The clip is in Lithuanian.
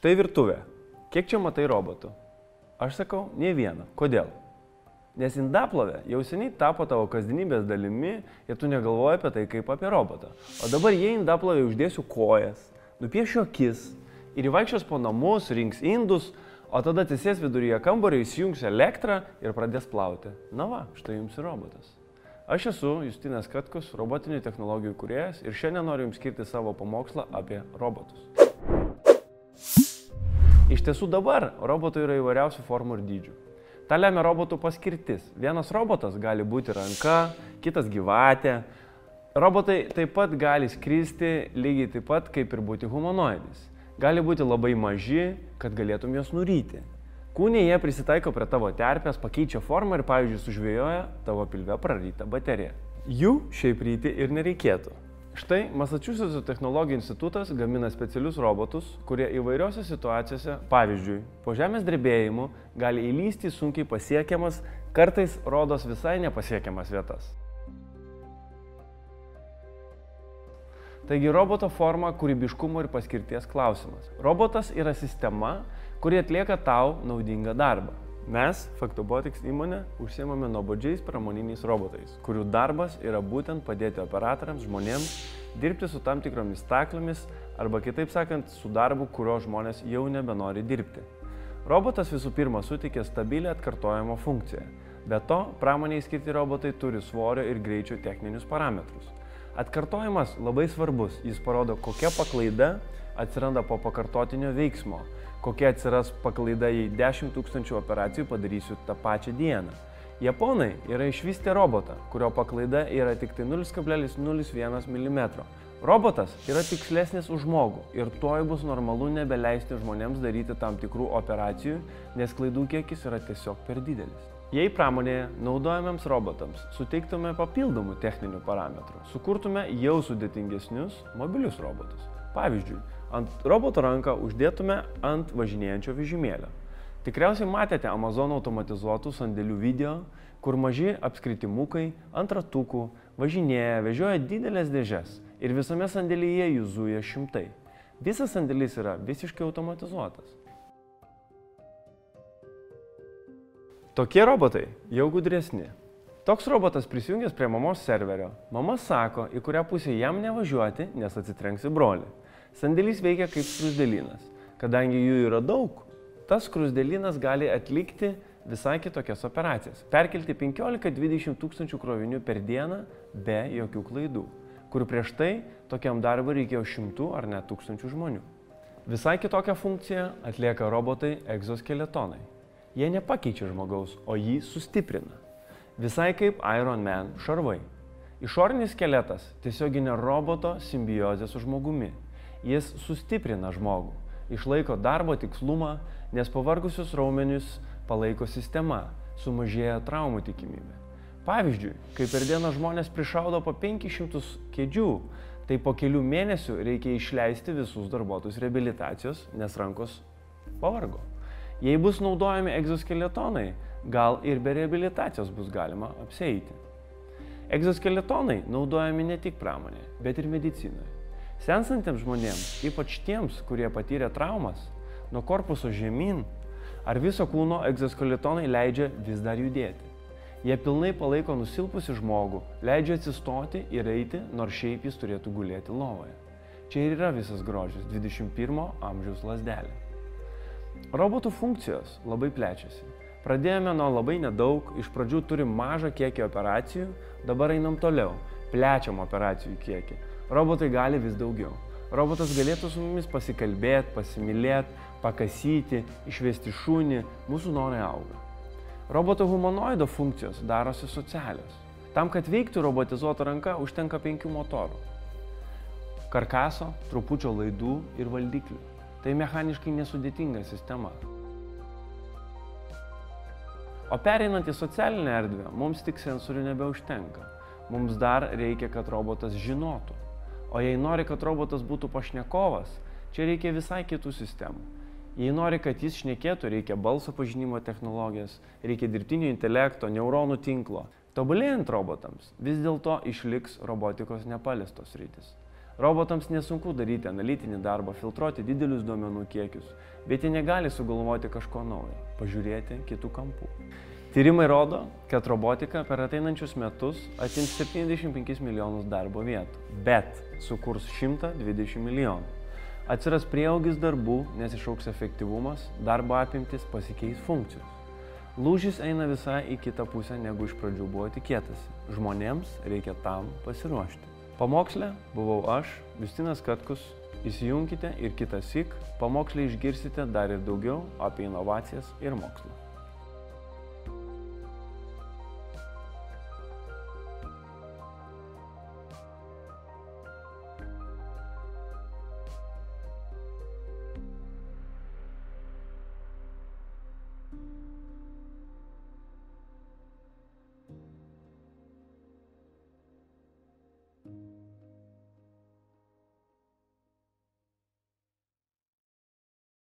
Štai virtuvė. Kiek čia matai robotų? Aš sakau, ne vieną. Kodėl? Nes indaplovė jau seniai tapo tavo kasdienybės dalimi ir tu negalvoji apie tai kaip apie robotą. O dabar jie indaplovė uždėsiu kojas, nupiešiu akis ir įvaikščios po namus, rinks indus, o tada atsisės viduryje kambario, įsijungs elektrą ir pradės plauti. Na va, štai jums ir robotas. Aš esu Justinas Katkus, robotinių technologijų kuriejas ir šiandien noriu jums skirti savo pamokslą apie robotus. Iš tiesų dabar robotų yra įvairiausių formų ir dydžių. Ta lemia robotų paskirtis. Vienas robotas gali būti ranka, kitas gyvatė. Robotai taip pat gali skristi lygiai taip pat kaip ir būti humanoidais. Gali būti labai maži, kad galėtum juos nuryti. Kūnė jie prisitaiko prie tavo terpės, pakeičia formą ir, pavyzdžiui, sužvėjoja tavo pilve prarytą bateriją. Jų šiaip ryti ir nereikėtų. Štai Massachusetts technologijų institutas gamina specialius robotus, kurie įvairiose situacijose, pavyzdžiui, po žemės drebėjimu gali įlysti sunkiai pasiekiamas, kartais rodos visai nepasiekiamas vietas. Taigi roboto forma kūrybiškumo ir paskirties klausimas. Robotas yra sistema, kuri atlieka tau naudingą darbą. Mes, Factobotics įmonė, užsiemame nuobodžiais pramoniniais robotais, kurių darbas yra būtent padėti operatoriams, žmonėms dirbti su tam tikromis staklėmis arba kitaip sakant, su darbu, kurio žmonės jau nebenori dirbti. Robotas visų pirma suteikia stabilę atkartojimo funkciją. Be to, pramoniai skirti robotai turi svorio ir greičio techninius parametrus. Atkartojimas labai svarbus, jis parodo, kokia paklaida atsiranda po pakartotinio veiksmo kokia atsiras paklaida, jei 10 tūkstančių operacijų padarysiu tą pačią dieną. Japonai yra išvystę robotą, kurio paklaida yra tik tai 0,01 mm. Robotas yra tikslesnis už žmogų ir tuoj bus normalu nebeleisti žmonėms daryti tam tikrų operacijų, nes klaidų kiekis yra tiesiog per didelis. Jei pramonėje naudojamiems robotams suteiktume papildomų techninių parametrų, sukurtume jau sudėtingesnius mobilius robotus. Pavyzdžiui, ant roboto ranką uždėtume ant važinėjančio vežimėlio. Tikriausiai matėte Amazon automatizuotų sandėlių video, kur maži apskritimukai ant ratukų važinėja, vežioja didelės dėžes ir visame sandėlyje jų zuja šimtai. Visas sandėlis yra visiškai automatizuotas. Tokie robotai jau gudresni. Toks robotas prisijungęs prie mamos serverio. Mama sako, į kurią pusę jam nevažiuoti, nes atsitrenks į brolį. Sandėlys veikia kaip skrusdėlynas. Kadangi jų yra daug, tas skrusdėlynas gali atlikti visai kitokias operacijas. Perkelti 15-20 tūkstančių krovinių per dieną be jokių klaidų, kur prieš tai tokiam darbui reikėjo šimtų ar net tūkstančių žmonių. Visai kitokią funkciją atlieka robotai egzoskeletonai. Jie nepakeičia žmogaus, o jį sustiprina. Visai kaip Iron Man šarvai. Išorinis skeletas tiesioginė roboto simbiozė su žmogumi. Jis sustiprina žmogų, išlaiko darbo tikslumą, nes pavargusius raumenius palaiko sistema, sumažėja traumų tikimybė. Pavyzdžiui, kai per dieną žmonės prišaudo po 500 kėdžių, tai po kelių mėnesių reikia išleisti visus darbuotojus reabilitacijos, nes rankos pavargo. Jei bus naudojami egzoskeletonai, gal ir be reabilitacijos bus galima apseiti. Egzoskeletonai naudojami ne tik pramonėje, bet ir medicinoje. Sensantiems žmonėms, ypač tiems, kurie patyrė traumas, nuo korpuso žemyn ar viso kūno egzoskeletonai leidžia vis dar judėti. Jie pilnai palaiko nusilpusi žmogų, leidžia atsistoti ir eiti, nors šiaip jis turėtų gulėti lovoje. Čia ir yra visas grožis 21 amžiaus lasdelė. Robotų funkcijos labai plečiasi. Pradėjome nuo labai nedaug, iš pradžių turim mažą kiekį operacijų, dabar einam toliau, plečiam operacijų kiekį robotai gali vis daugiau. Robotas galėtų su mumis pasikalbėti, pasimylėti, pakasyti, išvesti šunį, mūsų norai auga. Roboto humanoido funkcijos darosi socialios. Tam, kad veiktų robotizuota ranka, užtenka penkių motorų. Karkaso, trupučio laidų ir valdiklių. Tai mechaniškai nesudėtinga sistema. O pereinant į socialinę erdvę, mums tik sensorių nebeužtenka. Mums dar reikia, kad robotas žinotų, O jei nori, kad robotas būtų pašnekovas, čia reikia visai kitų sistemų. Jei nori, kad jis šnekėtų, reikia balso pažinimo technologijas, reikia dirbtinio intelekto, neuronų tinklo. Tobulėjant robotams, vis dėlto išliks robotikos nepaliestos rytis. Robotams nesunku daryti analitinį darbą, filtruoti didelius duomenų kiekius, bet jie negali sugalvoti kažko naujo, pažiūrėti kitų kampų. Tyrimai rodo, kad robotika per ateinančius metus atims 75 milijonus darbo vietų, bet sukurs 120 milijonų. Atsiras prieaugis darbų, nes išauks efektyvumas, darbo apimtis pasikeis funkcijos. Lūžis eina visai į kitą pusę, negu iš pradžių buvo tikėtasi. Žmonėms reikia tam pasiruošti. Pamokslė buvau aš, Justinas Katkus. Įsijunkite ir kitą sik, pamokslį išgirsite dar ir daugiau apie inovacijas ir mokslą.